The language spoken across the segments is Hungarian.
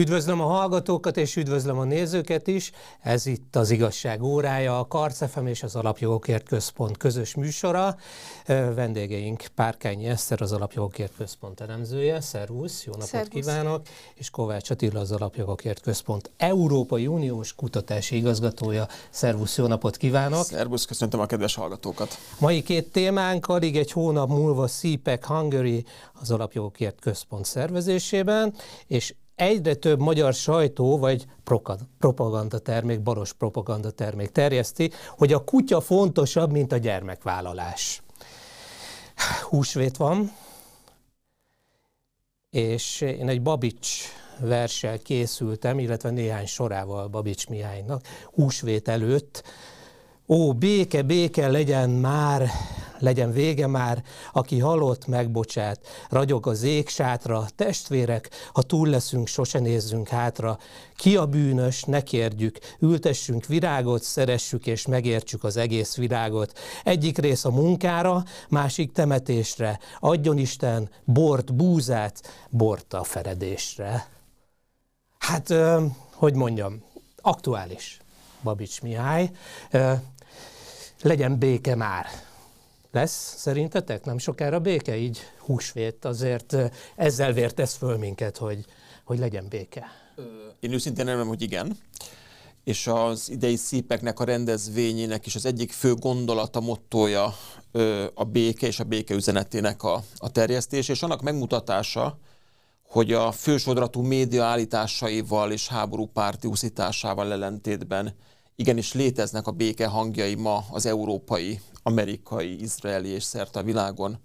Üdvözlöm a hallgatókat és üdvözlöm a nézőket is. Ez itt az igazság órája, a Karcefem és az Alapjogokért Központ közös műsora. Vendégeink Párkányi Eszter, az Alapjogokért Központ elemzője. Szervusz, jó napot Szervusz. kívánok! És Kovács Attila, az Alapjogokért Központ Európai Uniós Kutatási Igazgatója. Szervusz, jó napot kívánok! Szervusz, köszöntöm a kedves hallgatókat! Mai két témánk alig egy hónap múlva CPEC Hungary, az Alapjogokért Központ szervezésében, és egyre több magyar sajtó vagy propagandatermék, baros propagandatermék terjeszti, hogy a kutya fontosabb, mint a gyermekvállalás. Húsvét van, és én egy Babics verssel készültem, illetve néhány sorával Babics Mihálynak húsvét előtt. Ó, béke, béke legyen már legyen vége már, aki halott, megbocsát, ragyog az ég sátra, testvérek, ha túl leszünk, sose nézzünk hátra, ki a bűnös, ne kérdjük, ültessünk virágot, szeressük és megértsük az egész virágot. Egyik rész a munkára, másik temetésre, adjon Isten bort, búzát, bort a feredésre. Hát, hogy mondjam, aktuális Babics Mihály, legyen béke már. Lesz szerintetek nem sokára béke? Így húsvét azért ezzel vértesz föl minket, hogy, hogy legyen béke. Én őszintén nem hogy igen. És az idei szípeknek a rendezvényének is az egyik fő gondolata, mottoja a béke és a béke üzenetének a, a terjesztés, és annak megmutatása, hogy a fősodratú média állításaival és háború párti uszításával ellentétben igenis léteznek a béke hangjai ma az európai amerikai, izraeli és szerte a világon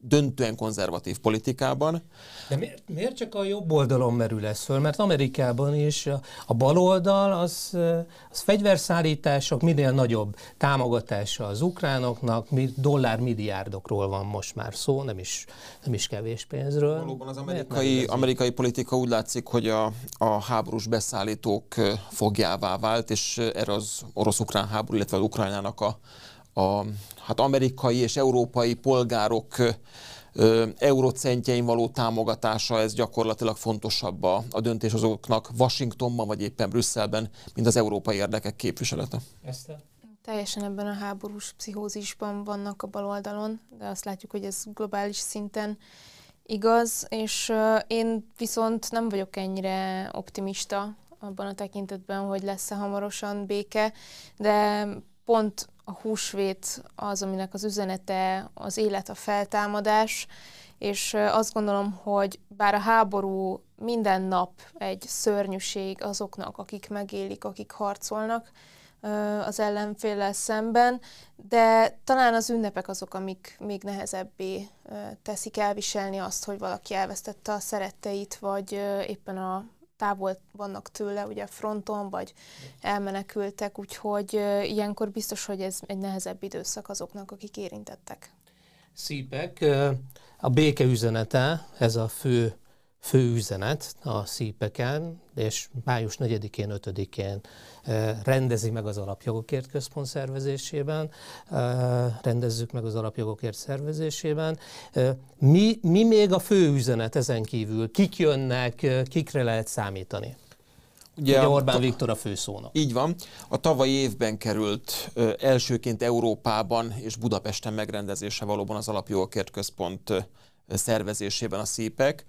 döntően konzervatív politikában. De miért, miért csak a jobb oldalon merül ez föl? Mert Amerikában is a, a baloldal az, az fegyverszállítások minél nagyobb támogatása az ukránoknak, mi, dollármilliárdokról van most már szó, nem is, nem is kevés pénzről. Valóban az amerikai, amerikai politika úgy látszik, hogy a, a háborús beszállítók fogjává vált, és erre az orosz-ukrán háború, illetve az Ukrajnának a a hát amerikai és európai polgárok eurocentjein való támogatása, ez gyakorlatilag fontosabb a, a döntéshozóknak Washingtonban vagy éppen Brüsszelben, mint az európai érdekek képviselete. Eszter? Teljesen ebben a háborús pszichózisban vannak a baloldalon, de azt látjuk, hogy ez globális szinten igaz, és én viszont nem vagyok ennyire optimista abban a tekintetben, hogy lesz-e hamarosan béke, de pont a húsvét az, aminek az üzenete az élet, a feltámadás, és azt gondolom, hogy bár a háború minden nap egy szörnyűség azoknak, akik megélik, akik harcolnak az ellenféllel szemben, de talán az ünnepek azok, amik még nehezebbé teszik elviselni azt, hogy valaki elvesztette a szeretteit, vagy éppen a távol vannak tőle, ugye fronton, vagy elmenekültek, úgyhogy ilyenkor biztos, hogy ez egy nehezebb időszak azoknak, akik érintettek. Szípek, a béke üzenete, ez a fő fő üzenet a szípeken, és május 4-én, 5-én rendezi meg az Alapjogokért Központ szervezésében, rendezzük meg az Alapjogokért szervezésében. Mi, mi még a fő üzenet ezen kívül? Kik jönnek, kikre lehet számítani? Ugye, Ugye Orbán a, Viktor a főszónak. Így van. A tavalyi évben került ö, elsőként Európában és Budapesten megrendezése valóban az Alapjogokért Központ ö, szervezésében a szípek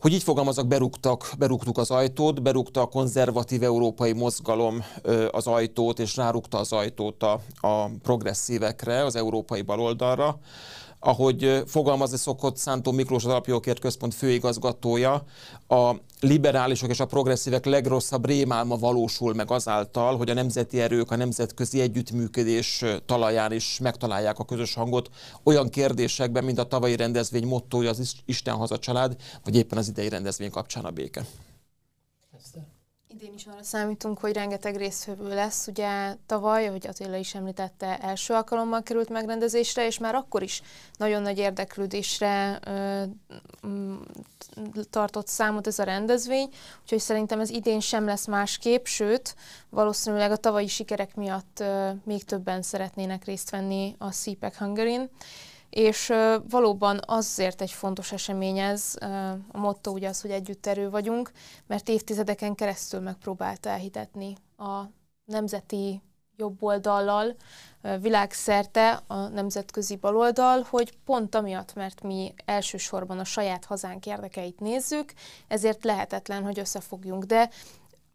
hogy így fogalmazok, berúgtak, berúgtuk az ajtót, berúgta a konzervatív európai mozgalom az ajtót, és rárúgta az ajtót a, a progresszívekre, az európai baloldalra ahogy fogalmazni szokott Szántó Miklós az Alapjogokért Központ főigazgatója, a liberálisok és a progresszívek legrosszabb rémálma valósul meg azáltal, hogy a nemzeti erők a nemzetközi együttműködés talaján is megtalálják a közös hangot olyan kérdésekben, mint a tavalyi rendezvény mottója az Isten haza család, vagy éppen az idei rendezvény kapcsán a béke. Idén is arra számítunk, hogy rengeteg résztvevő lesz. Ugye tavaly, ahogy Attila is említette, első alkalommal került megrendezésre, és már akkor is nagyon nagy érdeklődésre ö, tartott számot ez a rendezvény, úgyhogy szerintem ez idén sem lesz másképp, sőt, valószínűleg a tavalyi sikerek miatt ö, még többen szeretnének részt venni a CPEC Hungary-n és valóban azért egy fontos esemény ez, a motto ugye az, hogy együtt erő vagyunk, mert évtizedeken keresztül megpróbálta elhitetni a nemzeti jobb oldallal, világszerte a nemzetközi baloldal, hogy pont amiatt, mert mi elsősorban a saját hazánk érdekeit nézzük, ezért lehetetlen, hogy összefogjunk. De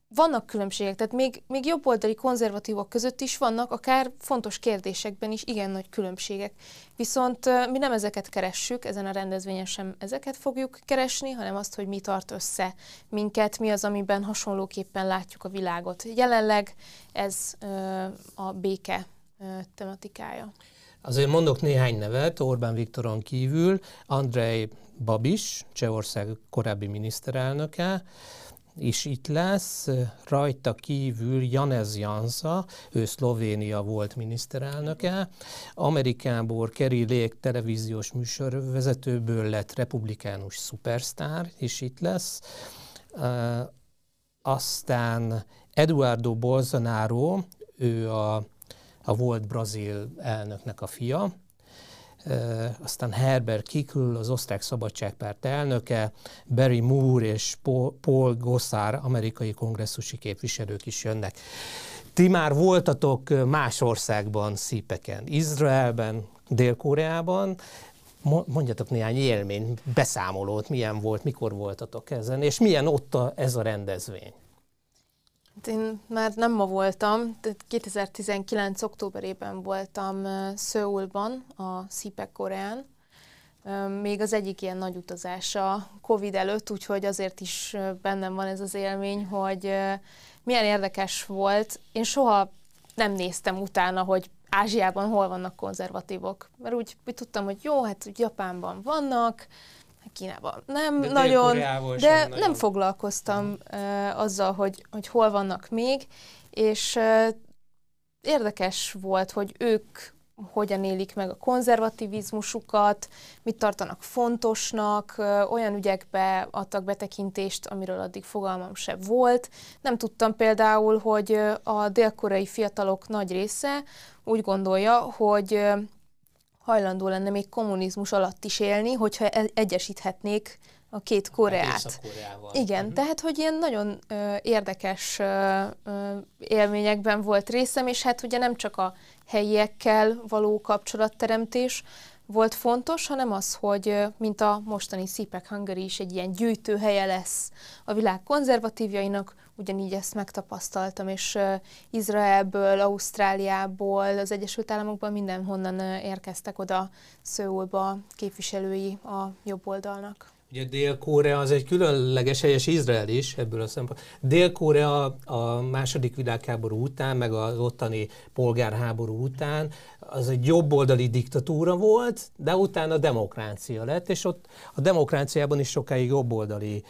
vannak különbségek, tehát még, még jobboldali konzervatívok között is vannak, akár fontos kérdésekben is igen nagy különbségek. Viszont mi nem ezeket keressük, ezen a rendezvényen sem ezeket fogjuk keresni, hanem azt, hogy mi tart össze minket, mi az, amiben hasonlóképpen látjuk a világot. Jelenleg ez a béke tematikája. Azért mondok néhány nevet Orbán Viktoron kívül, Andrei Babis, Csehország korábbi miniszterelnöke, is itt lesz, rajta kívül Janez Janza, ő Szlovénia volt miniszterelnöke, Amerikából Kerry Lake televíziós műsorvezetőből lett republikánus szupersztár, is itt lesz, aztán Eduardo Bolsonaro, ő a, a volt brazil elnöknek a fia, aztán Herbert Kikl, az osztrák szabadságpárt elnöke, Barry Moore és Paul Gossár, amerikai kongresszusi képviselők is jönnek. Ti már voltatok más országban, szípeken, Izraelben, Dél-Koreában, mondjatok néhány élmény, beszámolót, milyen volt, mikor voltatok ezen, és milyen ott a, ez a rendezvény? Hát én már nem ma voltam, tehát 2019. októberében voltam Szöulban, a Szipek Koreán. Még az egyik ilyen nagy utazás a Covid előtt, úgyhogy azért is bennem van ez az élmény, hogy milyen érdekes volt. Én soha nem néztem utána, hogy Ázsiában hol vannak konzervatívok. Mert úgy, úgy tudtam, hogy jó, hát Japánban vannak, Kínában nem de nagyon, de nem, nagyon. foglalkoztam uh, azzal, hogy, hogy hol vannak még, és uh, érdekes volt, hogy ők hogyan élik meg a konzervativizmusukat, mit tartanak fontosnak, olyan ügyekbe adtak betekintést, amiről addig fogalmam sem volt. Nem tudtam például, hogy a dél-koreai fiatalok nagy része úgy gondolja, hogy hajlandó lenne még kommunizmus alatt is élni, hogyha e- egyesíthetnék a két Koreát. Igen, uh-huh. tehát hogy ilyen nagyon ö, érdekes ö, ö, élményekben volt részem, és hát ugye nem csak a helyiekkel való kapcsolatteremtés volt fontos, hanem az, hogy mint a mostani Szipek Hungary is egy ilyen gyűjtőhelye lesz a világ konzervatívjainak, ugyanígy ezt megtapasztaltam, és Izraelből, Ausztráliából, az Egyesült Államokból mindenhonnan érkeztek oda Szőulba képviselői a jobb oldalnak. Ugye Dél-Korea az egy különleges helyes Izrael is ebből a szempontból. Dél-Korea a második világháború után, meg az ottani polgárháború után az egy jobboldali diktatúra volt, de utána demokrácia lett, és ott a demokráciában is sokáig jobboldali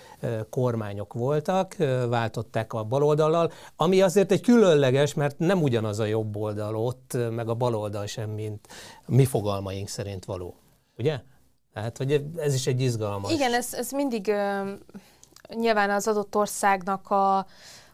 kormányok voltak, váltották a baloldallal, ami azért egy különleges, mert nem ugyanaz a jobboldal ott, meg a baloldal sem, mint mi fogalmaink szerint való. Ugye? Tehát, hogy ez is egy izgalmas. Igen, ez, ez mindig uh, nyilván az adott országnak a,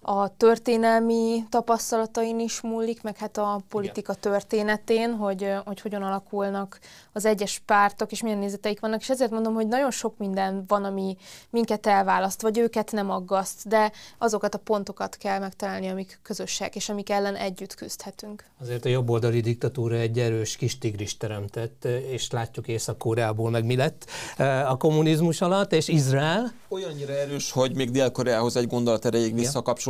a történelmi tapasztalatain is múlik, meg hát a politika Igen. történetén, hogy, hogy hogyan alakulnak az egyes pártok, és milyen nézeteik vannak, és ezért mondom, hogy nagyon sok minden van, ami minket elválaszt, vagy őket nem aggaszt, de azokat a pontokat kell megtalálni, amik közösek, és amik ellen együtt küzdhetünk. Azért a jobboldali diktatúra egy erős kis tigris teremtett, és látjuk Észak-Koreából meg mi lett a kommunizmus alatt, és Izrael. Olyannyira erős, hogy még Dél-Koreához egy gondolat erejéig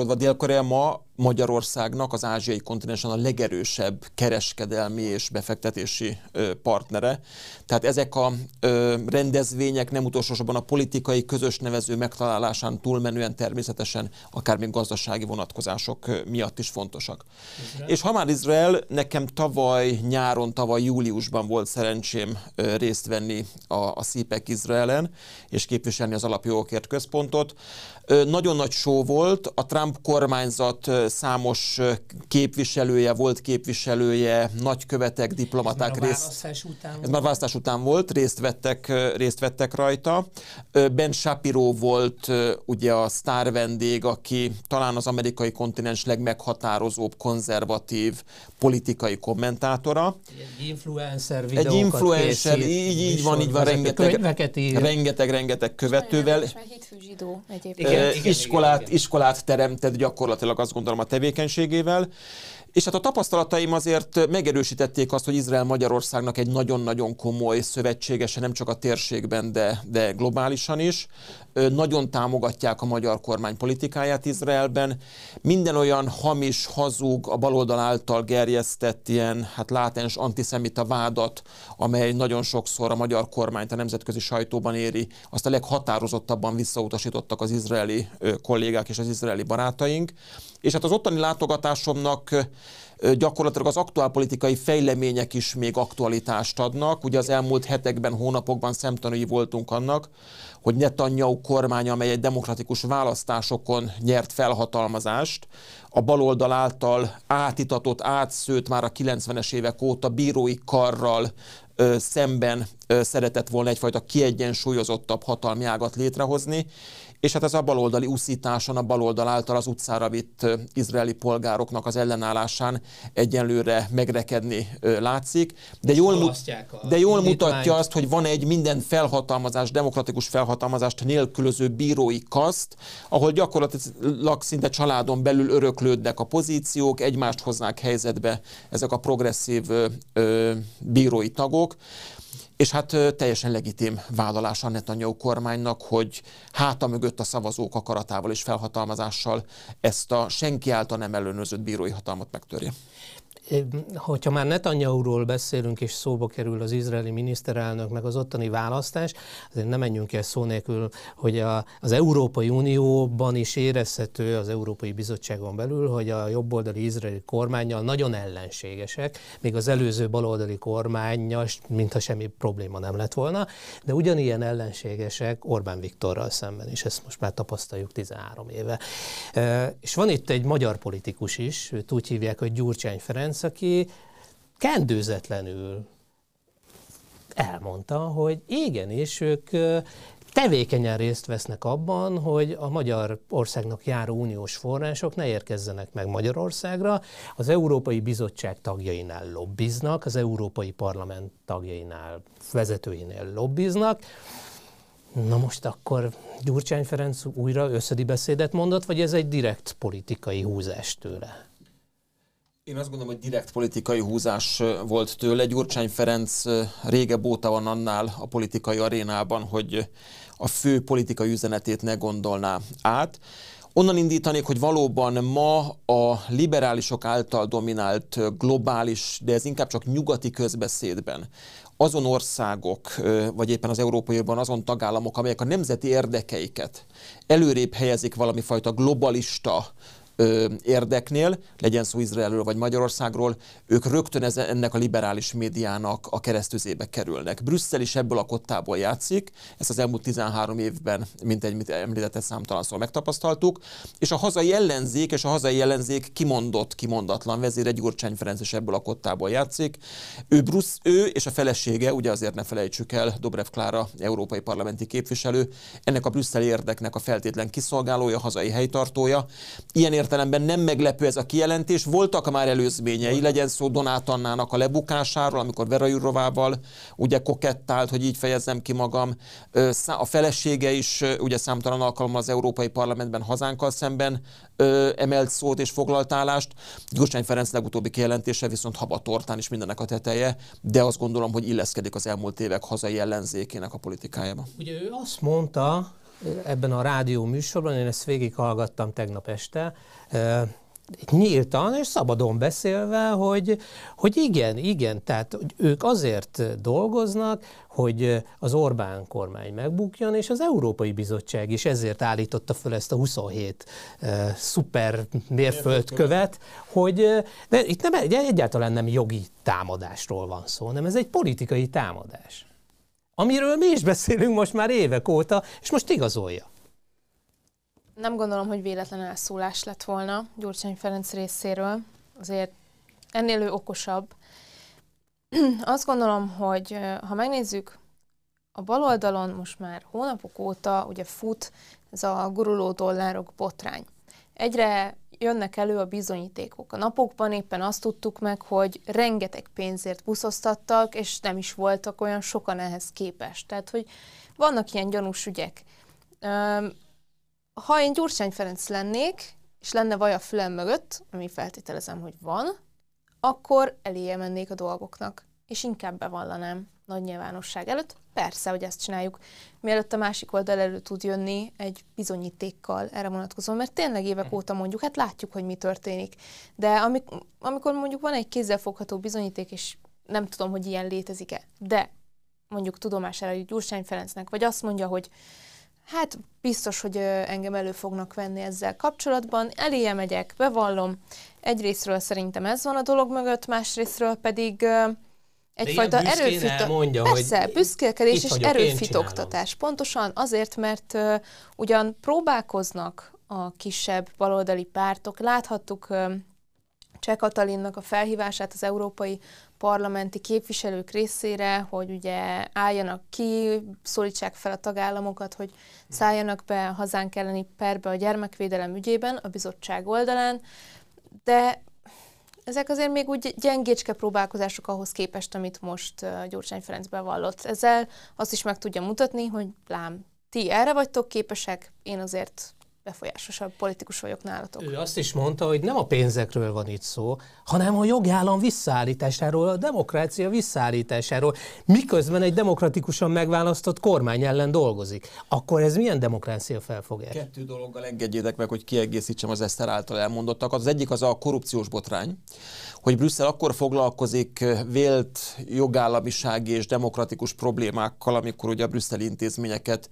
visszakapcsolódva, Dél-Korea ma Magyarországnak az ázsiai kontinensen a legerősebb kereskedelmi és befektetési partnere. Tehát ezek a rendezvények nem utolsósorban a politikai közös nevező megtalálásán túlmenően természetesen akár még gazdasági vonatkozások miatt is fontosak. Izrael. És ha már Izrael, nekem tavaly nyáron, tavaly júliusban volt szerencsém részt venni a, a CPEC Izraelen, és képviselni az Alapjogokért Központot. Nagyon nagy show volt, a Trump kormányzat számos képviselője, volt képviselője, nagykövetek, diplomaták Ez részt. Után ez már választás után volt, részt vettek, részt vettek rajta. Ben Shapiro volt ugye a sztár vendég, aki talán az amerikai kontinens legmeghatározóbb konzervatív politikai kommentátora. Egy influencer Egy influencer, készít, így, így van, így van, rengeteg, rengeteg, rengeteg követővel. zsidó egyébként. Igen, igen, iskolát, igen, igen. iskolát teremtett gyakorlatilag azt gondolom a tevékenységével. És hát a tapasztalataim azért megerősítették azt, hogy Izrael Magyarországnak egy nagyon-nagyon komoly szövetségese, nem csak a térségben, de, de globálisan is. Nagyon támogatják a magyar kormány politikáját Izraelben. Minden olyan hamis, hazug, a baloldal által gerjesztett ilyen hát látens antiszemita vádat, amely nagyon sokszor a magyar kormányt a nemzetközi sajtóban éri, azt a leghatározottabban visszautasítottak az izraeli kollégák és az izraeli barátaink. És hát az ottani látogatásomnak gyakorlatilag az aktuálpolitikai fejlemények is még aktualitást adnak. Ugye az elmúlt hetekben, hónapokban szemtanúi voltunk annak, hogy Netanyahu kormány, amely egy demokratikus választásokon nyert felhatalmazást, a baloldal által átitatott, átszőtt már a 90-es évek óta bírói karral ö, szemben ö, szeretett volna egyfajta kiegyensúlyozottabb hatalmi ágat létrehozni, és hát ez a baloldali uszításon, a baloldal által az utcára vitt izraeli polgároknak az ellenállásán egyenlőre megrekedni látszik. De jól, de jól mutatja azt, hogy van egy minden felhatalmazás, demokratikus felhatalmazást nélkülöző bírói kaszt, ahol gyakorlatilag szinte családon belül öröklődnek a pozíciók, egymást hoznák helyzetbe ezek a progresszív ö, bírói tagok. És hát teljesen legitim vállalása Netanyahu kormánynak, hogy háta mögött a szavazók akaratával és felhatalmazással ezt a senki által nem ellenőrzött bírói hatalmat megtörje hogyha már Netanyahu-ról beszélünk, és szóba kerül az izraeli miniszterelnök, meg az ottani választás, azért nem menjünk el szó nélkül, hogy a, az Európai Unióban is érezhető, az Európai Bizottságon belül, hogy a jobboldali izraeli kormányjal nagyon ellenségesek, még az előző baloldali kormányjal, mintha semmi probléma nem lett volna, de ugyanilyen ellenségesek Orbán Viktorral szemben is, ezt most már tapasztaljuk 13 éve. És van itt egy magyar politikus is, őt úgy hívják, hogy Gyurcsány Ferenc, aki kendőzetlenül elmondta, hogy igenis ők tevékenyen részt vesznek abban, hogy a magyar országnak járó uniós források ne érkezzenek meg Magyarországra. Az Európai Bizottság tagjainál lobbiznak, az Európai Parlament tagjainál, vezetőinél lobbiznak. Na most akkor Gyurcsány Ferenc újra összedi beszédet mondott, vagy ez egy direkt politikai húzás tőle? Én azt gondolom, hogy direkt politikai húzás volt tőle. Gyurcsány Ferenc régebb óta van annál a politikai arénában, hogy a fő politikai üzenetét ne gondolná át. Onnan indítanék, hogy valóban ma a liberálisok által dominált globális, de ez inkább csak nyugati közbeszédben azon országok, vagy éppen az Európai Unióban azon tagállamok, amelyek a nemzeti érdekeiket előrébb helyezik valami fajta globalista ö, érdeknél, legyen szó Izraelről vagy Magyarországról, ők rögtön ez, ennek a liberális médiának a keresztüzébe kerülnek. Brüsszel is ebből a kottából játszik, ezt az elmúlt 13 évben, mint egy mit említett számtalanszor megtapasztaltuk, és a hazai ellenzék és a hazai ellenzék kimondott, kimondatlan vezére Gyurcsány Ferenc is ebből a kottából játszik. Ő, Brusz, ő és a felesége, ugye azért ne felejtsük el, Dobrev Klára, európai parlamenti képviselő, ennek a brüsszeli érdeknek a feltétlen kiszolgálója, hazai helytartója. Ilyen értelemben nem meglepő ez a kijelentés. Voltak már előzményei, legyen szó Donát Annának a lebukásáról, amikor Vera Jurovával ugye kokettált, hogy így fejezzem ki magam. A felesége is ugye számtalan alkalommal az Európai Parlamentben hazánkkal szemben emelt szót és foglalt állást. Gyurcsány Ferenc legutóbbi kijelentése viszont habatortán is mindennek a teteje, de azt gondolom, hogy illeszkedik az elmúlt évek hazai ellenzékének a politikájába. Ugye ő azt mondta, ebben a rádió műsorban, én ezt végighallgattam tegnap este, nyíltan és szabadon beszélve, hogy, hogy igen, igen, tehát ők azért dolgoznak, hogy az Orbán kormány megbukjon, és az Európai Bizottság is ezért állította fel ezt a 27 uh, szuper mérföldkövet, hogy de itt nem, egyáltalán nem jogi támadásról van szó, hanem ez egy politikai támadás. Amiről mi is beszélünk most már évek óta, és most igazolja. Nem gondolom, hogy véletlen elszólás lett volna Gyurcsány Ferenc részéről. Azért ennél ő okosabb. Azt gondolom, hogy ha megnézzük, a bal oldalon most már hónapok óta ugye fut ez a guruló dollárok botrány. Egyre jönnek elő a bizonyítékok. A napokban éppen azt tudtuk meg, hogy rengeteg pénzért buszoztattak, és nem is voltak olyan sokan ehhez képest. Tehát, hogy vannak ilyen gyanús ügyek. Ha én Gyurcsány Ferenc lennék, és lenne vaj a fülem mögött, ami feltételezem, hogy van, akkor eléje mennék a dolgoknak, és inkább bevallanám nagy nyilvánosság előtt. Persze, hogy ezt csináljuk, mielőtt a másik oldal elő tud jönni egy bizonyítékkal erre vonatkozóan, mert tényleg évek mhm. óta mondjuk, hát látjuk, hogy mi történik. De amik, amikor mondjuk van egy kézzelfogható bizonyíték, és nem tudom, hogy ilyen létezik-e, de mondjuk tudomására jut Gyurcsány Ferencnek, vagy azt mondja, hogy hát biztos, hogy engem elő fognak venni ezzel kapcsolatban, eléje megyek, bevallom. Egyrésztről szerintem ez van a dolog mögött, másrésztről pedig egyfajta erőfitoktatás. mondja, Persze, hogy büszkélkedés és erőfitoktatás. Pontosan azért, mert uh, ugyan próbálkoznak a kisebb baloldali pártok. Láthattuk uh, Cseh Katalinnak a felhívását az európai parlamenti képviselők részére, hogy ugye álljanak ki, szólítsák fel a tagállamokat, hogy szálljanak be a hazánk elleni perbe a gyermekvédelem ügyében a bizottság oldalán, de ezek azért még úgy gyengécske próbálkozások ahhoz képest, amit most Gyurcsány Ferenc bevallott. Ezzel azt is meg tudja mutatni, hogy lám, ti erre vagytok képesek, én azért befolyásosabb politikus vagyok nálatok. Ő azt is mondta, hogy nem a pénzekről van itt szó, hanem a jogállam visszaállításáról, a demokrácia visszaállításáról, miközben egy demokratikusan megválasztott kormány ellen dolgozik. Akkor ez milyen demokrácia felfogás? Kettő dologgal engedjétek meg, hogy kiegészítsem az Eszter által elmondottakat. Az egyik az a korrupciós botrány, hogy Brüsszel akkor foglalkozik vélt jogállamisági és demokratikus problémákkal, amikor ugye a brüsszeli intézményeket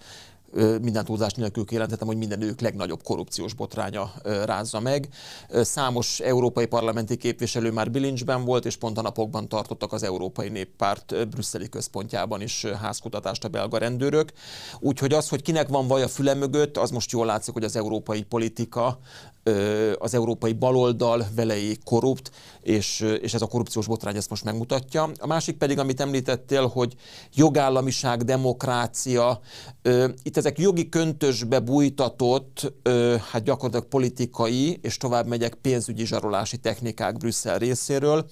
minden túlzás nélkül kijelentettem, hogy minden ők legnagyobb korrupciós botránya rázza meg. Számos európai parlamenti képviselő már bilincsben volt, és pont a napokban tartottak az Európai Néppárt brüsszeli központjában is házkutatást a belga rendőrök. Úgyhogy az, hogy kinek van vaj a füle mögött, az most jól látszik, hogy az európai politika az európai baloldal velei korrupt, és, és ez a korrupciós botrány ezt most megmutatja. A másik pedig, amit említettél, hogy jogállamiság, demokrácia, itt ezek jogi köntösbe bújtatott, hát gyakorlatilag politikai, és tovább megyek pénzügyi zsarolási technikák Brüsszel részéről,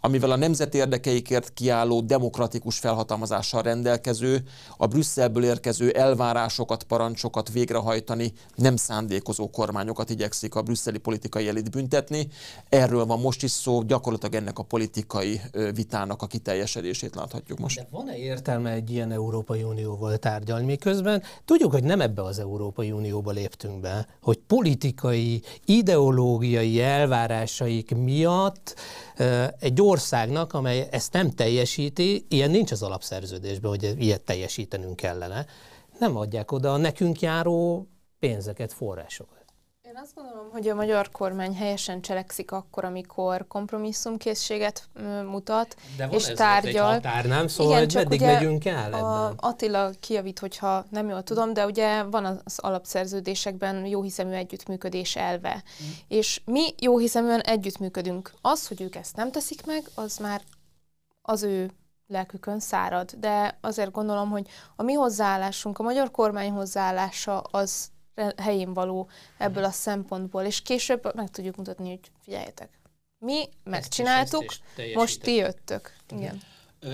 amivel a nemzet érdekeikért kiálló demokratikus felhatalmazással rendelkező, a Brüsszelből érkező elvárásokat, parancsokat végrehajtani nem szándékozó kormányokat igyekszik a brüsszeli politikai elit büntetni. Erről van most is szó, gyakorlatilag ennek a politikai vitának a kiteljesedését láthatjuk most. De van-e értelme egy ilyen Európai Unióval tárgyalni? Miközben tudjuk, hogy nem ebbe az Európai Unióba léptünk be, hogy politikai, ideológiai elvárásaik miatt egy országnak, amely ezt nem teljesíti, ilyen nincs az alapszerződésben, hogy ilyet teljesítenünk kellene, nem adják oda a nekünk járó pénzeket, forrásokat. Én azt gondolom, hogy a magyar kormány helyesen cselekszik akkor, amikor kompromisszumkészséget mutat, De van és ez tárgyal. Egy határ, nem? Szóval, Igen, hogy meddig megyünk el a Attila kijavít, hogyha nem jól tudom, de ugye van az alapszerződésekben jóhiszemű együttműködés elve. Mm. És mi jóhiszeműen együttműködünk. Az, hogy ők ezt nem teszik meg, az már az ő lelkükön szárad. De azért gondolom, hogy a mi hozzáállásunk, a magyar kormány hozzáállása az helyén való ebből a szempontból, és később meg tudjuk mutatni, hogy figyeljetek, mi megcsináltuk, most ti jöttök. Igen.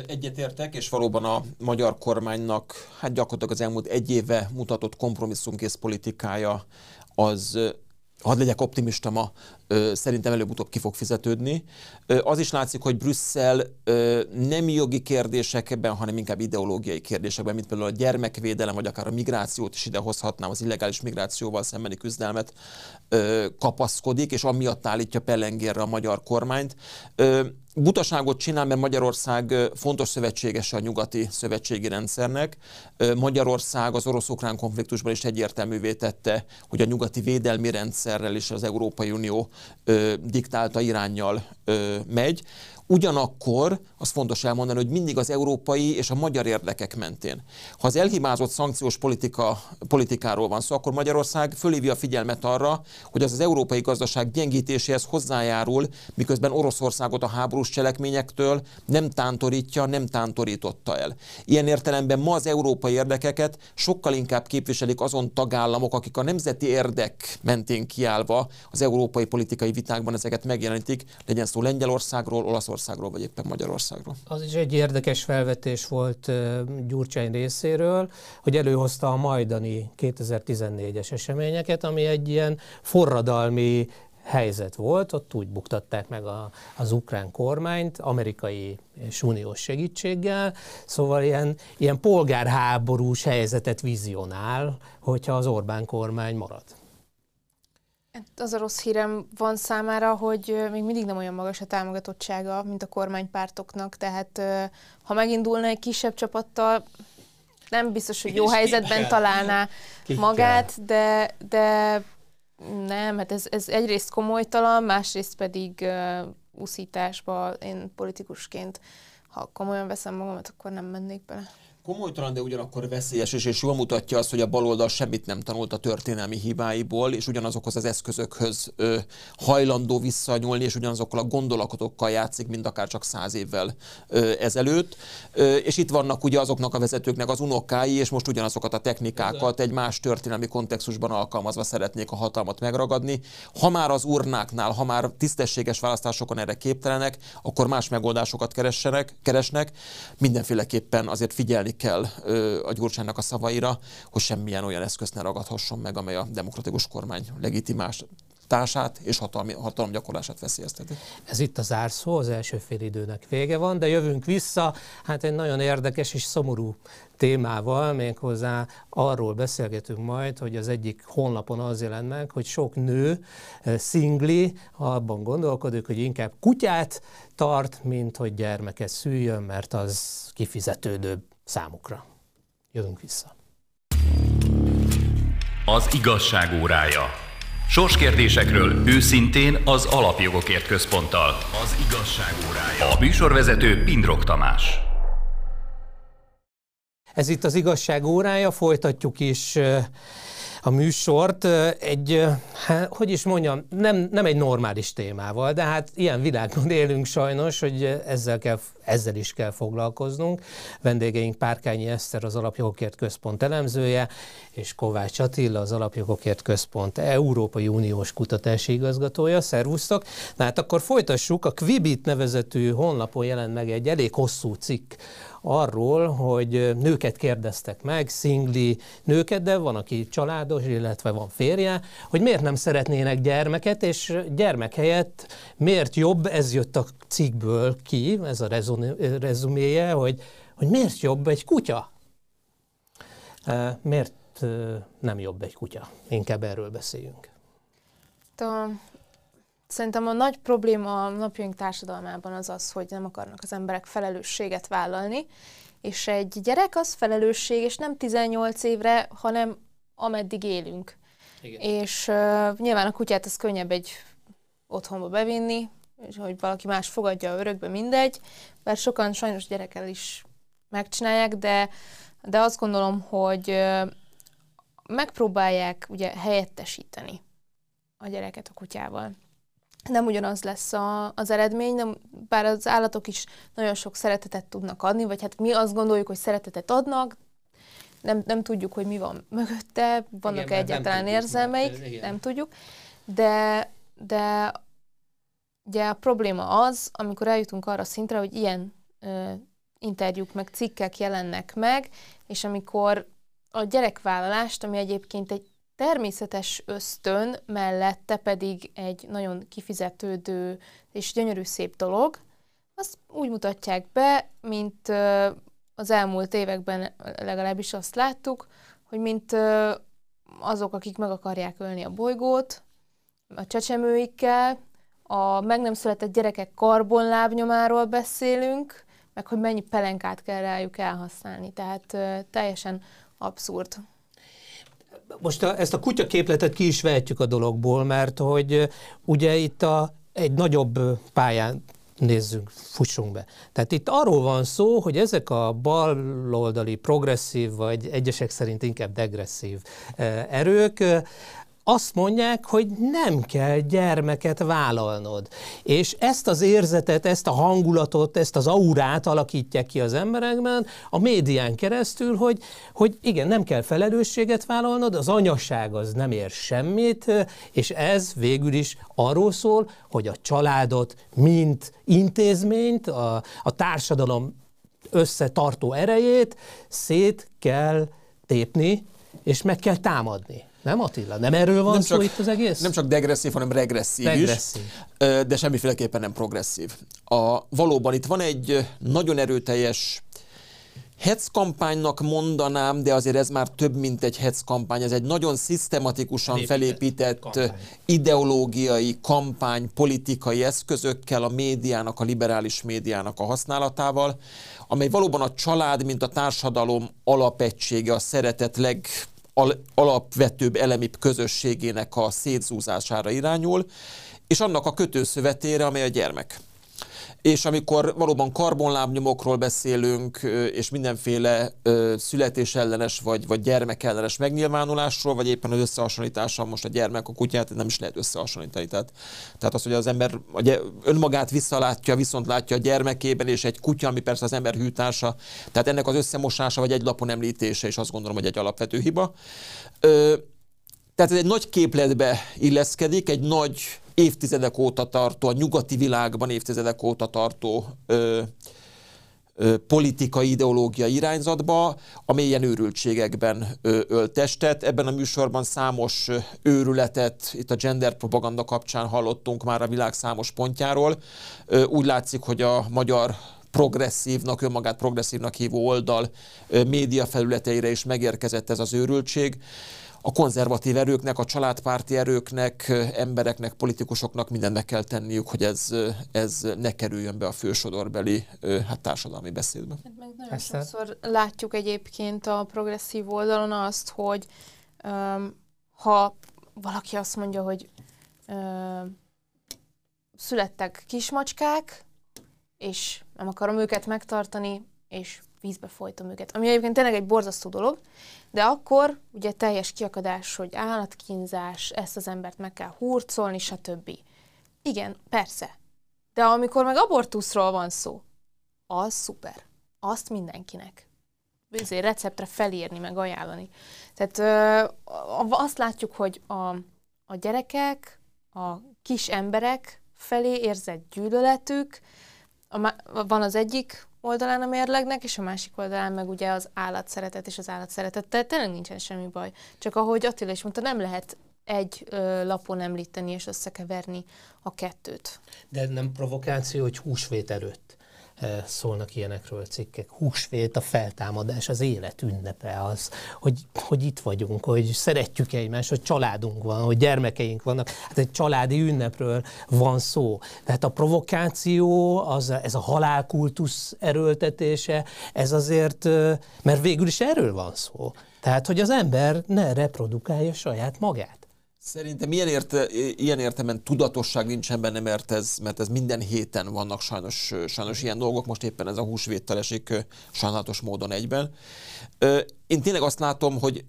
Egyetértek, és valóban a magyar kormánynak hát gyakorlatilag az elmúlt egy éve mutatott kompromisszumkész politikája az hadd legyek optimista ma, szerintem előbb-utóbb ki fog fizetődni. Az is látszik, hogy Brüsszel nem jogi kérdésekben, hanem inkább ideológiai kérdésekben, mint például a gyermekvédelem, vagy akár a migrációt is idehozhatnám, az illegális migrációval szembeni küzdelmet kapaszkodik, és amiatt állítja pellengérre a magyar kormányt butaságot csinál, mert Magyarország fontos szövetségese a nyugati szövetségi rendszernek. Magyarország az orosz-ukrán konfliktusban is egyértelművé tette, hogy a nyugati védelmi rendszerrel is az Európai Unió diktálta irányjal megy. Ugyanakkor az fontos elmondani, hogy mindig az európai és a magyar érdekek mentén. Ha az elhibázott szankciós politika, politikáról van szó, akkor Magyarország fölhívja a figyelmet arra, hogy az az európai gazdaság gyengítéséhez hozzájárul, miközben Oroszországot a háborús cselekményektől nem tántorítja, nem tántorította el. Ilyen értelemben ma az európai érdekeket sokkal inkább képviselik azon tagállamok, akik a nemzeti érdek mentén kiállva az európai politikai vitákban ezeket megjelenítik, legyen szó Lengyelországról, Olaszországról vagy éppen Magyarországról. Az is egy érdekes felvetés volt Gyurcsány részéről, hogy előhozta a majdani 2014-es eseményeket, ami egy ilyen forradalmi helyzet volt, ott úgy buktatták meg a, az ukrán kormányt, amerikai és uniós segítséggel, szóval ilyen, ilyen polgárháborús helyzetet vizionál, hogyha az Orbán kormány marad. Hát az a rossz hírem van számára, hogy még mindig nem olyan magas a támogatottsága, mint a kormánypártoknak, tehát ha megindulna egy kisebb csapattal, nem biztos, hogy jó helyzetben találná magát, de, de nem, hát ez, ez egyrészt komolytalan, másrészt pedig uh, uszításba én politikusként, ha komolyan veszem magamat, akkor nem mennék bele komolytalan, de ugyanakkor veszélyes, és, és jól mutatja azt, hogy a baloldal semmit nem tanult a történelmi hibáiból, és ugyanazokhoz az eszközökhöz ö, hajlandó visszanyúlni, és ugyanazokkal a gondolatokkal játszik, mint akár csak száz évvel ö, ezelőtt. Ö, és itt vannak ugye azoknak a vezetőknek az unokái, és most ugyanazokat a technikákat egy más történelmi kontextusban alkalmazva szeretnék a hatalmat megragadni. Ha már az urnáknál, ha már tisztességes választásokon erre képtelenek, akkor más megoldásokat keressenek, keresnek. Mindenféleképpen azért figyelni kell a Gyurcsánynak a szavaira, hogy semmilyen olyan eszközt ne ragadhasson meg, amely a demokratikus kormány legitimás társát és hatalmi, hatalom gyakorlását veszélyezteti. Ez itt az árszó, az első fél időnek vége van, de jövünk vissza, hát egy nagyon érdekes és szomorú témával, méghozzá arról beszélgetünk majd, hogy az egyik honlapon az jelent meg, hogy sok nő szingli abban gondolkodik, hogy inkább kutyát tart, mint hogy gyermeket szüljön, mert az kifizetődőbb számukra. Jövünk vissza. Az igazság órája. Sorskérdésekről őszintén az Alapjogokért Központtal. Az igazság órája. A műsorvezető Pindrok Tamás. Ez itt az igazság órája, folytatjuk is a műsort egy, hát, hogy is mondjam, nem, nem egy normális témával, de hát ilyen világban élünk sajnos, hogy ezzel, kell, ezzel is kell foglalkoznunk. Vendégeink Párkányi Eszter, az Alapjogokért Központ elemzője, és Kovács Attila, az Alapjogokért Központ Európai Uniós kutatási igazgatója. Szervusztok! Na hát akkor folytassuk. A Quibit nevezetű honlapon jelent meg egy elég hosszú cikk arról, hogy nőket kérdeztek meg, szingli nőket, de van, aki családos, illetve van férje, hogy miért nem szeretnének gyermeket, és gyermek helyett miért jobb, ez jött a cikkből ki, ez a rezuméje, hogy, hogy miért jobb egy kutya? Miért nem jobb egy kutya? Inkább erről beszéljünk. Szerintem a nagy probléma a napjaink társadalmában az az, hogy nem akarnak az emberek felelősséget vállalni, és egy gyerek az felelősség, és nem 18 évre, hanem ameddig élünk. Igen. És uh, nyilván a kutyát az könnyebb egy otthonba bevinni, és hogy valaki más fogadja örökbe, mindegy, mert sokan sajnos gyerekkel is megcsinálják, de, de azt gondolom, hogy uh, megpróbálják ugye helyettesíteni a gyereket a kutyával nem ugyanaz lesz a, az eredmény, nem, bár az állatok is nagyon sok szeretetet tudnak adni, vagy hát mi azt gondoljuk, hogy szeretetet adnak, nem, nem tudjuk, hogy mi van mögötte, vannak igen, egyáltalán nem érzelmeik, tudjuk, nem tudjuk, de, de ugye a probléma az, amikor eljutunk arra szintre, hogy ilyen ö, interjúk meg cikkek jelennek meg, és amikor a gyerekvállalást, ami egyébként egy természetes ösztön mellette pedig egy nagyon kifizetődő és gyönyörű szép dolog, azt úgy mutatják be, mint az elmúlt években legalábbis azt láttuk, hogy mint azok, akik meg akarják ölni a bolygót, a csecsemőikkel, a meg nem született gyerekek karbonlábnyomáról beszélünk, meg hogy mennyi pelenkát kell rájuk elhasználni. Tehát teljesen abszurd most a, ezt a kutyaképletet ki is vehetjük a dologból, mert hogy ugye itt a, egy nagyobb pályán nézzünk, fussunk be. Tehát itt arról van szó, hogy ezek a baloldali progresszív, vagy egyesek szerint inkább degresszív erők azt mondják, hogy nem kell gyermeket vállalnod. És ezt az érzetet, ezt a hangulatot, ezt az aurát alakítják ki az emberekben a médián keresztül, hogy, hogy igen, nem kell felelősséget vállalnod, az anyaság az nem ér semmit, és ez végül is arról szól, hogy a családot, mint intézményt, a, a társadalom összetartó erejét szét kell tépni, és meg kell támadni. Nem Attila? Nem erről van nem szó csak, itt az egész? Nem csak degresszív, hanem regresszív, regresszív. is, de semmiféleképpen nem progresszív. A, valóban itt van egy nagyon erőteljes Hetz kampánynak mondanám, de azért ez már több, mint egy hetz kampány. Ez egy nagyon szisztematikusan felépített kampány. ideológiai kampány, politikai eszközökkel, a médiának, a liberális médiának a használatával, amely valóban a család, mint a társadalom alapegysége, a szeretet leg alapvetőbb elemibb közösségének a szétzúzására irányul, és annak a kötőszövetére, amely a gyermek és amikor valóban karbonlábnyomokról beszélünk, és mindenféle születésellenes vagy, vagy gyermekellenes megnyilvánulásról, vagy éppen az összehasonlítással most a gyermek a kutyát nem is lehet összehasonlítani. Tehát, tehát az, hogy az ember önmagát visszalátja, viszont látja a gyermekében, és egy kutya, ami persze az ember hűtársa, tehát ennek az összemosása, vagy egy lapon említése, és azt gondolom, hogy egy alapvető hiba. Tehát ez egy nagy képletbe illeszkedik, egy nagy évtizedek óta tartó, a nyugati világban évtizedek óta tartó ö, ö, politikai ideológia irányzatba, amely ilyen őrültségekben ö, öltestet. Ebben a műsorban számos őrületet itt a gender propaganda kapcsán hallottunk már a világ számos pontjáról. Ö, úgy látszik, hogy a magyar progresszívnak, önmagát progresszívnak hívó oldal média felületeire is megérkezett ez az őrültség a konzervatív erőknek, a családpárti erőknek, embereknek, politikusoknak mindennek kell tenniük, hogy ez, ez ne kerüljön be a fősodorbeli hát, társadalmi beszédbe. Hát meg nagyon Ezt sokszor látjuk egyébként a progresszív oldalon azt, hogy um, ha valaki azt mondja, hogy um, születtek kismacskák, és nem akarom őket megtartani, és vízbe folytom őket. Ami egyébként tényleg egy borzasztó dolog, de akkor ugye teljes kiakadás, hogy állatkínzás, ezt az embert meg kell hurcolni, stb. Igen, persze. De amikor meg abortuszról van szó, az szuper. Azt mindenkinek. Ezért receptre felírni, meg ajánlani. Tehát ö, azt látjuk, hogy a, a gyerekek, a kis emberek felé érzett gyűlöletük, a, van az egyik oldalán a mérlegnek, és a másik oldalán meg ugye az állatszeretet és az állatszeretettel tényleg nincsen semmi baj. Csak ahogy Attila is mondta, nem lehet egy ö, lapon említeni és összekeverni a kettőt. De nem provokáció, hogy húsvét előtt szólnak ilyenekről cikkek. Húsvét, a feltámadás, az élet ünnepe az, hogy, hogy itt vagyunk, hogy szeretjük egymást, hogy családunk van, hogy gyermekeink vannak. Hát egy családi ünnepről van szó. Tehát a provokáció, az, ez a halálkultusz erőltetése, ez azért, mert végül is erről van szó. Tehát, hogy az ember ne reprodukálja saját magát. Szerintem ilyen, érte, ilyen értelemben tudatosság nincsen benne, mert ez, mert ez minden héten vannak sajnos, sajnos ilyen dolgok, most éppen ez a húsvéttel esik sajnálatos módon egyben. Én tényleg azt látom, hogy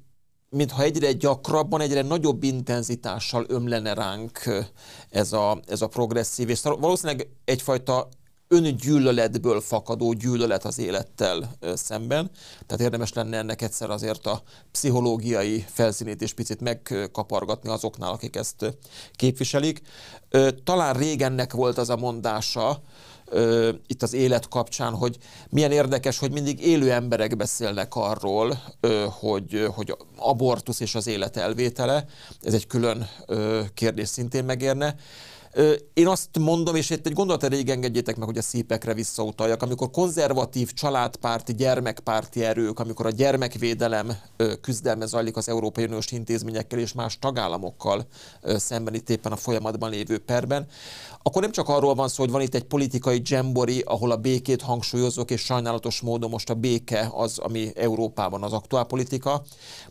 mintha egyre gyakrabban, egyre nagyobb intenzitással ömlene ránk ez a, ez a progresszív, és valószínűleg egyfajta öngyűlöletből fakadó gyűlölet az élettel szemben. Tehát érdemes lenne ennek egyszer azért a pszichológiai felszínét is picit megkapargatni azoknál, akik ezt képviselik. Talán régennek volt az a mondása, itt az élet kapcsán, hogy milyen érdekes, hogy mindig élő emberek beszélnek arról, hogy, hogy abortusz és az élet elvétele. Ez egy külön kérdés szintén megérne. Én azt mondom, és itt egy gondolat elég engedjétek meg, hogy a szépekre visszautaljak, amikor konzervatív, családpárti, gyermekpárti erők, amikor a gyermekvédelem küzdelme zajlik az Európai Uniós intézményekkel és más tagállamokkal szemben itt éppen a folyamatban lévő perben, akkor nem csak arról van szó, hogy van itt egy politikai dzsembori, ahol a békét hangsúlyozok, és sajnálatos módon most a béke az, ami Európában az aktuálpolitika,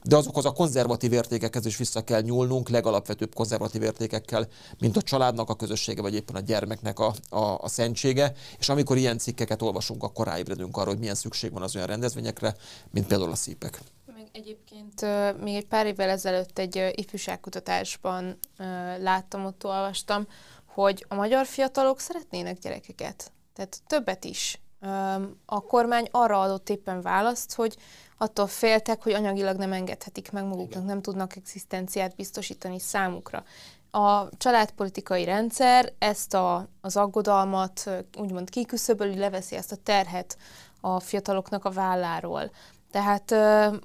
de azokhoz a konzervatív értékekhez is vissza kell nyúlnunk, legalapvetőbb konzervatív értékekkel, mint a családnak a a közössége, vagy éppen a gyermeknek a, a, a szentsége, és amikor ilyen cikkeket olvasunk, akkor ráébredünk arra, hogy milyen szükség van az olyan rendezvényekre, mint például a szípek. Meg egyébként még egy pár évvel ezelőtt egy ifjúságkutatásban láttam, ott olvastam, hogy a magyar fiatalok szeretnének gyerekeket. Tehát többet is. A kormány arra adott éppen választ, hogy attól féltek, hogy anyagilag nem engedhetik meg maguknak, nem tudnak egzisztenciát biztosítani számukra. A családpolitikai rendszer ezt a, az aggodalmat úgymond kiküszöböli, leveszi ezt a terhet a fiataloknak a válláról. Tehát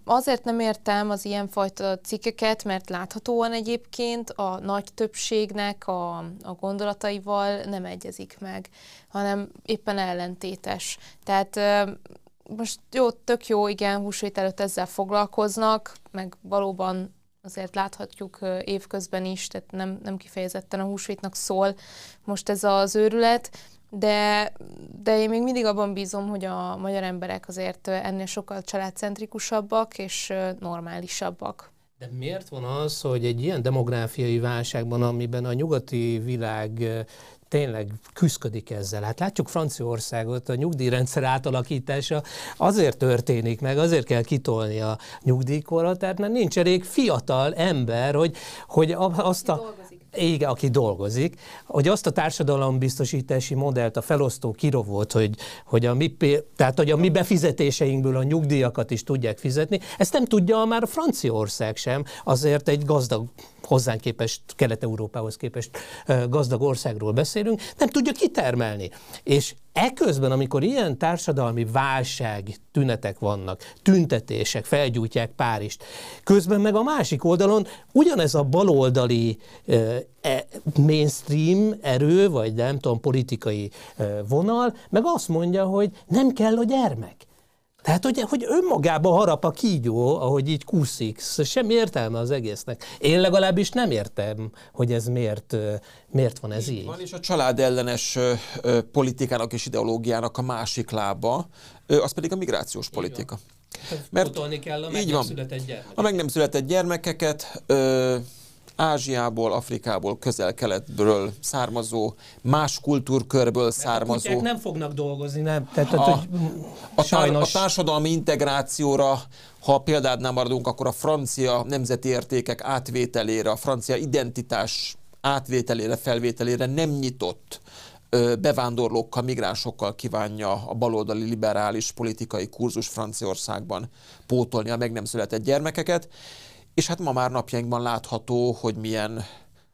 azért nem értem az ilyenfajta cikkeket, mert láthatóan egyébként a nagy többségnek a, a gondolataival nem egyezik meg, hanem éppen ellentétes. Tehát most jó, tök jó, igen, húsvét előtt ezzel foglalkoznak, meg valóban azért láthatjuk évközben is, tehát nem, nem kifejezetten a húsvétnak szól most ez az őrület, de, de én még mindig abban bízom, hogy a magyar emberek azért ennél sokkal családcentrikusabbak és normálisabbak. De miért van az, hogy egy ilyen demográfiai válságban, amiben a nyugati világ tényleg küzdik ezzel. Hát látjuk Franciaországot, a nyugdíjrendszer átalakítása azért történik meg, azért kell kitolni a nyugdíjkorra, tehát mert nincs elég fiatal ember, hogy, hogy azt a... Igen, aki dolgozik, hogy azt a társadalombiztosítási modellt, a felosztó kirovót, hogy, hogy, a mi, tehát, hogy a mi befizetéseinkből a nyugdíjakat is tudják fizetni, ezt nem tudja már a Franciaország sem, azért egy gazdag hozzánk képest, Kelet-Európához képest gazdag országról beszélünk, nem tudja kitermelni. És Eközben, amikor ilyen társadalmi válság tünetek vannak, tüntetések, felgyújtják Párizst, közben meg a másik oldalon ugyanez a baloldali e, mainstream erő, vagy nem tudom, politikai vonal, meg azt mondja, hogy nem kell a gyermek. Tehát, hogy, hogy önmagába harap a kígyó, ahogy így kúszik, semmi értelme az egésznek. Én legalábbis nem értem, hogy ez miért, miért van ez így. Van, és a család ellenes politikának és ideológiának a másik lába, az pedig a migrációs politika. Mert kell a meg nem született gyermekeket. A meg nem született gyermekeket, ö, Ázsiából, Afrikából, közel-keletből származó, más kultúrkörből származó. A nem fognak dolgozni, nem? Tehát, a, hogy a, sajnos... a társadalmi integrációra, ha példát maradunk, akkor a francia nemzeti értékek átvételére, a francia identitás átvételére, felvételére nem nyitott bevándorlókkal, migránsokkal kívánja a baloldali liberális politikai kurzus Franciaországban pótolni a meg nem született gyermekeket és hát ma már napjainkban látható, hogy milyen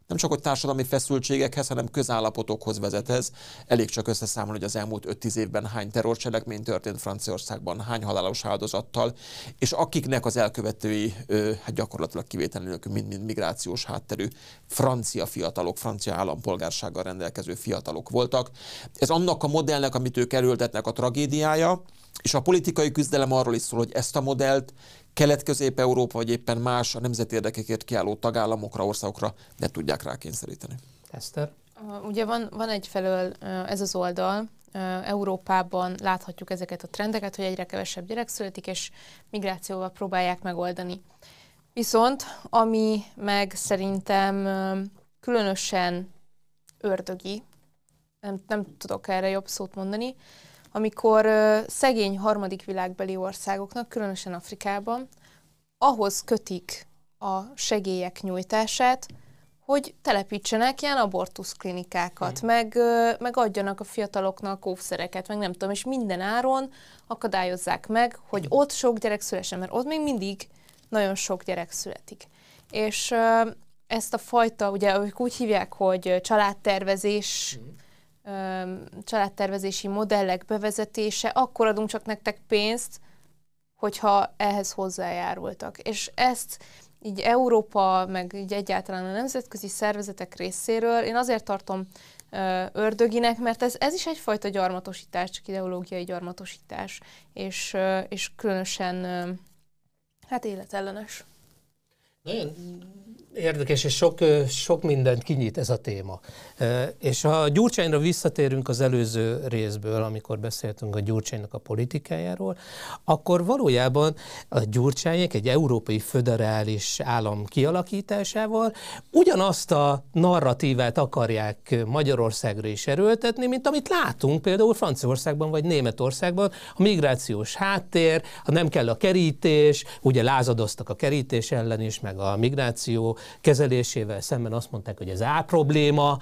nem csak hogy társadalmi feszültségekhez, hanem közállapotokhoz vezet ez. Elég csak összeszámolni, hogy az elmúlt 5-10 évben hány terrorcselekmény történt Franciaországban, hány halálos áldozattal, és akiknek az elkövetői hát gyakorlatilag kivétel nélkül mind-mind migrációs hátterű francia fiatalok, francia állampolgársággal rendelkező fiatalok voltak. Ez annak a modellnek, amit ők erőltetnek a tragédiája, és a politikai küzdelem arról is szól, hogy ezt a modellt Kelet-Közép-Európa, vagy éppen más a nemzeti érdekekért kiálló tagállamokra, országokra ne tudják rákényszeríteni. Eszter? Ugye van, van egyfelől ez az oldal, Európában láthatjuk ezeket a trendeket, hogy egyre kevesebb gyerek születik, és migrációval próbálják megoldani. Viszont, ami meg szerintem különösen ördögi, nem, nem tudok erre jobb szót mondani, amikor ö, szegény harmadik világbeli országoknak, különösen Afrikában, ahhoz kötik a segélyek nyújtását, hogy telepítsenek ilyen abortuszklinikákat, mm. meg, ö, meg adjanak a fiataloknak óvszereket, meg nem tudom, és minden áron akadályozzák meg, hogy ott sok gyerek szülessen, mert ott még mindig nagyon sok gyerek születik. És ö, ezt a fajta, ugye ők úgy hívják, hogy családtervezés, mm családtervezési modellek bevezetése, akkor adunk csak nektek pénzt, hogyha ehhez hozzájárultak. És ezt így Európa, meg így egyáltalán a nemzetközi szervezetek részéről én azért tartom ördöginek, mert ez, ez is egyfajta gyarmatosítás, csak ideológiai gyarmatosítás, és, és különösen hát életellenes. Nagyon érdekes, és sok, sok mindent kinyit ez a téma. És ha Gyurcsányra visszatérünk az előző részből, amikor beszéltünk a Gyurcsánynak a politikájáról, akkor valójában a Gyurcsányék egy európai föderális állam kialakításával ugyanazt a narratívát akarják Magyarországra is erőltetni, mint amit látunk például Franciaországban vagy Németországban, a migrációs háttér, ha nem kell a kerítés, ugye lázadoztak a kerítés ellen is, meg a migráció kezelésével szemben azt mondták, hogy ez A probléma.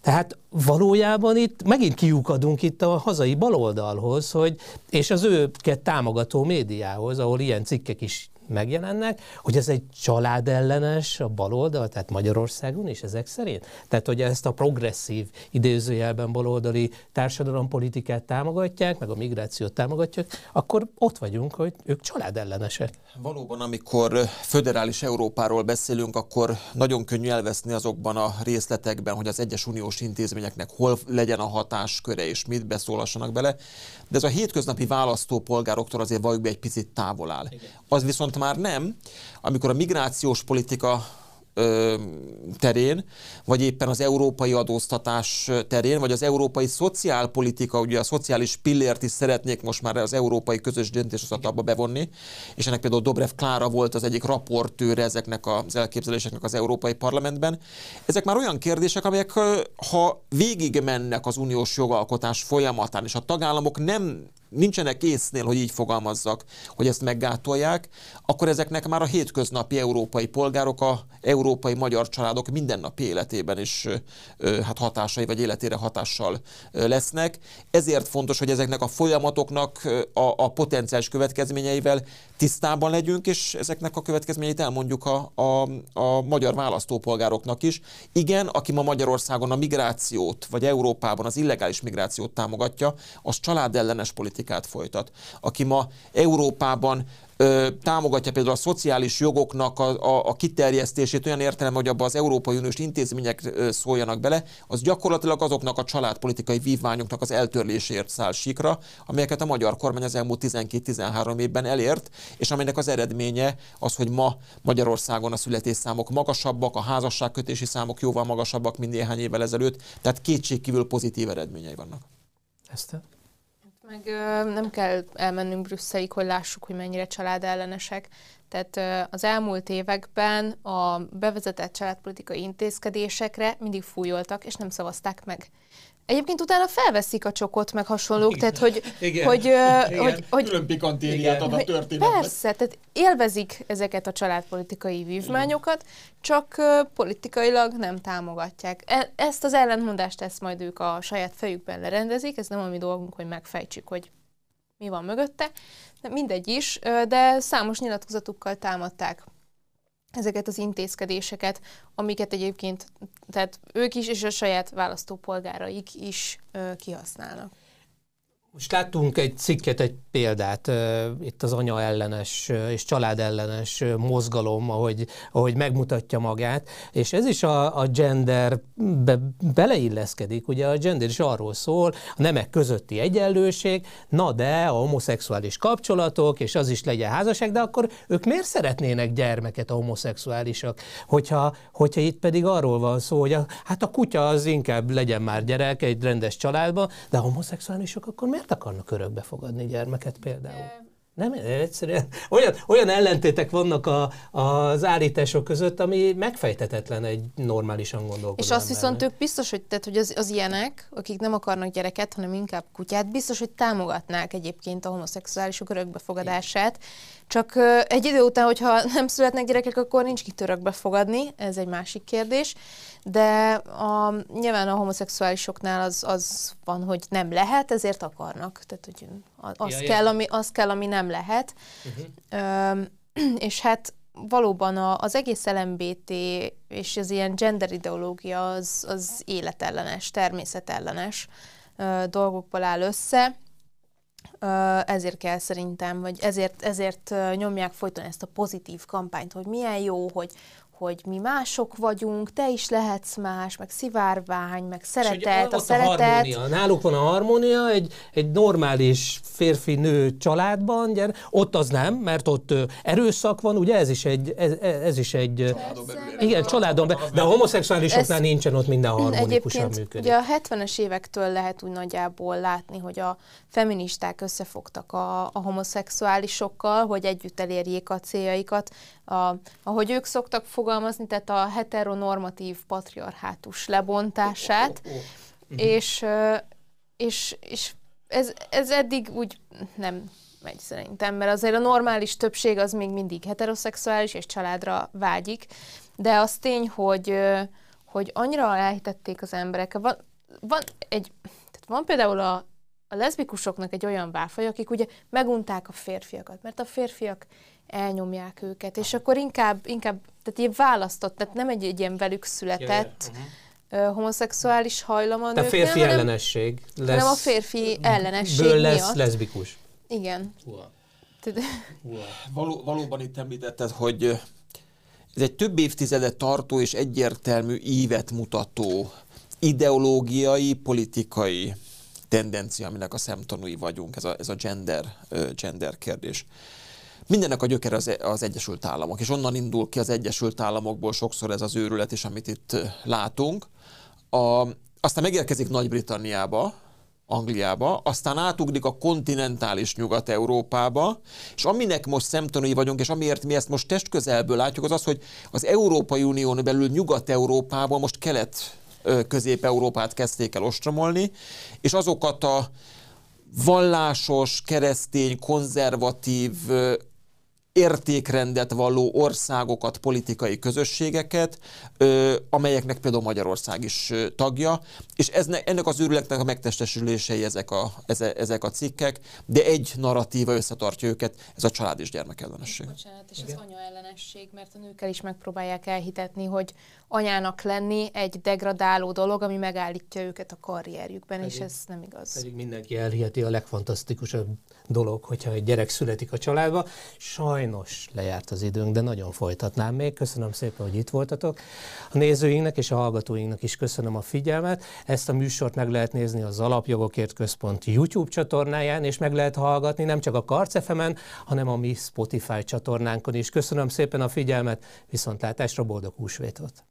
Tehát valójában itt megint kiukadunk itt a hazai baloldalhoz, hogy, és az őket támogató médiához, ahol ilyen cikkek is megjelennek, hogy ez egy családellenes a baloldal, tehát Magyarországon is ezek szerint? Tehát, hogy ezt a progresszív idézőjelben baloldali társadalompolitikát támogatják, meg a migrációt támogatják, akkor ott vagyunk, hogy ők családellenesek. Valóban, amikor föderális Európáról beszélünk, akkor nagyon könnyű elveszni azokban a részletekben, hogy az egyes uniós intézményeknek hol legyen a hatásköre és mit beszólassanak bele, de ez a hétköznapi választópolgároktól azért valljuk be egy picit távol áll. Igen. Az viszont már nem, amikor a migrációs politika terén, vagy éppen az európai adóztatás terén, vagy az európai szociálpolitika, ugye a szociális pillért is szeretnék most már az európai közös döntéshozatalba bevonni, és ennek például Dobrev Klára volt az egyik raportőre ezeknek az elképzeléseknek az Európai Parlamentben. Ezek már olyan kérdések, amelyek ha végig mennek az uniós jogalkotás folyamatán, és a tagállamok nem nincsenek észnél, hogy így fogalmazzak, hogy ezt meggátolják, akkor ezeknek már a hétköznapi európai polgárok, a európai magyar családok mindennapi életében is hát hatásai, vagy életére hatással lesznek. Ezért fontos, hogy ezeknek a folyamatoknak a, a potenciális következményeivel tisztában legyünk, és ezeknek a következményeit elmondjuk a, a, a magyar választópolgároknak is. Igen, aki ma Magyarországon a migrációt, vagy Európában az illegális migrációt támogatja, az családellenes politikát folytat. Aki ma Európában ö, támogatja például a szociális jogoknak a, a, a kiterjesztését olyan értelem, hogy abban az Európai Uniós intézmények ö, szóljanak bele, az gyakorlatilag azoknak a családpolitikai vívmányoknak az eltörléséért száll sikra, amelyeket a magyar kormány az elmúlt 12-13 évben elért, és aminek az eredménye az, hogy ma Magyarországon a születésszámok magasabbak, a házasságkötési számok jóval magasabbak, mint néhány évvel ezelőtt, tehát kétségkívül pozitív eredményei vannak. Ezt meg ö, nem kell elmennünk Brüsszelig, hogy lássuk, hogy mennyire családellenesek. Tehát ö, az elmúlt években a bevezetett családpolitikai intézkedésekre mindig fújoltak, és nem szavazták meg. Egyébként utána felveszik a csokot, meg hasonlók, igen. tehát hogy... Igen. Hogy, igen. hogy, hogy Külön pikantériát ad a történetben. Persze, tehát élvezik ezeket a családpolitikai vívmányokat, csak uh, politikailag nem támogatják. E- ezt az ellentmondást ezt majd ők a saját fejükben lerendezik, ez nem a mi dolgunk, hogy megfejtsük, hogy mi van mögötte, de mindegy is, de számos nyilatkozatukkal támadták ezeket az intézkedéseket, amiket egyébként tehát ők is és a saját választópolgáraik is ö, kihasználnak. Most láttunk egy cikket, egy példát, itt az anya ellenes és család ellenes mozgalom, ahogy, ahogy megmutatja magát, és ez is a, a gender be, beleilleszkedik, ugye a gender is arról szól, a nemek közötti egyenlőség, na de a homoszexuális kapcsolatok, és az is legyen házasság, de akkor ők miért szeretnének gyermeket a homoszexuálisok, hogyha, hogyha itt pedig arról van szó, hogy a, hát a kutya az inkább legyen már gyerek egy rendes családban, de a homoszexuálisok akkor miért akarnak örökbe fogadni gyermeket például? Nem, egyszerűen olyan, olyan ellentétek vannak a, az állítások között, ami megfejtetetlen egy normálisan gondolkodó És azt viszont ők biztos, hogy, tehát, hogy az, az ilyenek, akik nem akarnak gyereket, hanem inkább kutyát, biztos, hogy támogatnák egyébként a homoszexuálisok örökbefogadását. Csak egy idő után, hogyha nem születnek gyerekek, akkor nincs kit örökbefogadni, ez egy másik kérdés de a, nyilván a homoszexuálisoknál az, az van, hogy nem lehet, ezért akarnak. Tehát, hogy az, ja, kell, ami, az kell, ami nem lehet. Uh-huh. Ö, és hát valóban a, az egész LMBT és az ilyen gender ideológia az, az életellenes, természetellenes ö, dolgokból áll össze. Ezért kell szerintem, vagy ezért, ezért nyomják folyton ezt a pozitív kampányt, hogy milyen jó, hogy, hogy mi mások vagyunk, te is lehetsz más, meg szivárvány, meg szeretet, a, a szeretet. A harmónia. Náluk van a harmónia, egy, egy normális férfi-nő családban, gyere, ott az nem, mert ott erőszak van, ugye ez is egy, ez, ez is egy, igen, családon, be, de a homoszexuálisoknál ez, nincsen ott minden harmonikusan működik. Ugye a 70-es évektől lehet úgy nagyjából látni, hogy a feministák összefogtak a, a homoszexuálisokkal, hogy együtt elérjék a céljaikat, a, ahogy ők szoktak fogalmazni, tehát a heteronormatív patriarhátus lebontását, oh, oh, oh. és, és, és ez, ez eddig úgy nem megy szerintem, mert azért a normális többség az még mindig heteroszexuális és családra vágyik, de az tény, hogy, hogy annyira elhitették az emberek. Van, van, egy, tehát van például a, a leszbikusoknak egy olyan válfaj, akik ugye megunták a férfiakat, mert a férfiak elnyomják őket, és akkor inkább, inkább tehát ilyen választott, tehát nem egy, egy ilyen velük született yeah, uh-huh. homoszexuális hajlama a férfi nem, ellenesség lesz. Hanem a férfi ellenesség ből lesz miatt. leszbikus. Igen. Wow. Való, valóban itt említetted, hogy ez egy több évtizedet tartó és egyértelmű ívet mutató ideológiai, politikai tendencia, aminek a szemtanúi vagyunk, ez a, ez a gender, gender kérdés. Mindennek a gyökere az, az Egyesült Államok, és onnan indul ki az Egyesült Államokból sokszor ez az őrület is, amit itt látunk. A, aztán megérkezik Nagy-Britanniába, Angliába, aztán átugrik a kontinentális Nyugat-Európába, és aminek most szemtanúi vagyunk, és amiért mi ezt most testközelből látjuk, az az, hogy az Európai Unión belül Nyugat-Európából most kelet Közép-Európát kezdték el ostromolni, és azokat a vallásos, keresztény, konzervatív értékrendet valló országokat, politikai közösségeket, amelyeknek például Magyarország is tagja, és ez, ennek az őrületnek a megtestesülései ezek a, ezek a cikkek, de egy narratíva összetartja őket, ez a család és gyermekellenesség. Bocsánat, és Igen. az anya ellenesség, mert a nőkkel is megpróbálják elhitetni, hogy anyának lenni egy degradáló dolog, ami megállítja őket a karrierjükben, pedig, és ez nem igaz. Pedig mindenki elhiheti a legfantasztikusabb dolog, hogyha egy gyerek születik a családba. Sajnos lejárt az időnk, de nagyon folytatnám még. Köszönöm szépen, hogy itt voltatok. A nézőinknek és a hallgatóinknak is köszönöm a figyelmet. Ezt a műsort meg lehet nézni az Alapjogokért Központ YouTube csatornáján, és meg lehet hallgatni nem csak a Karcefemen, hanem a mi Spotify csatornánkon is. Köszönöm szépen a figyelmet, viszontlátásra boldog húsvétot!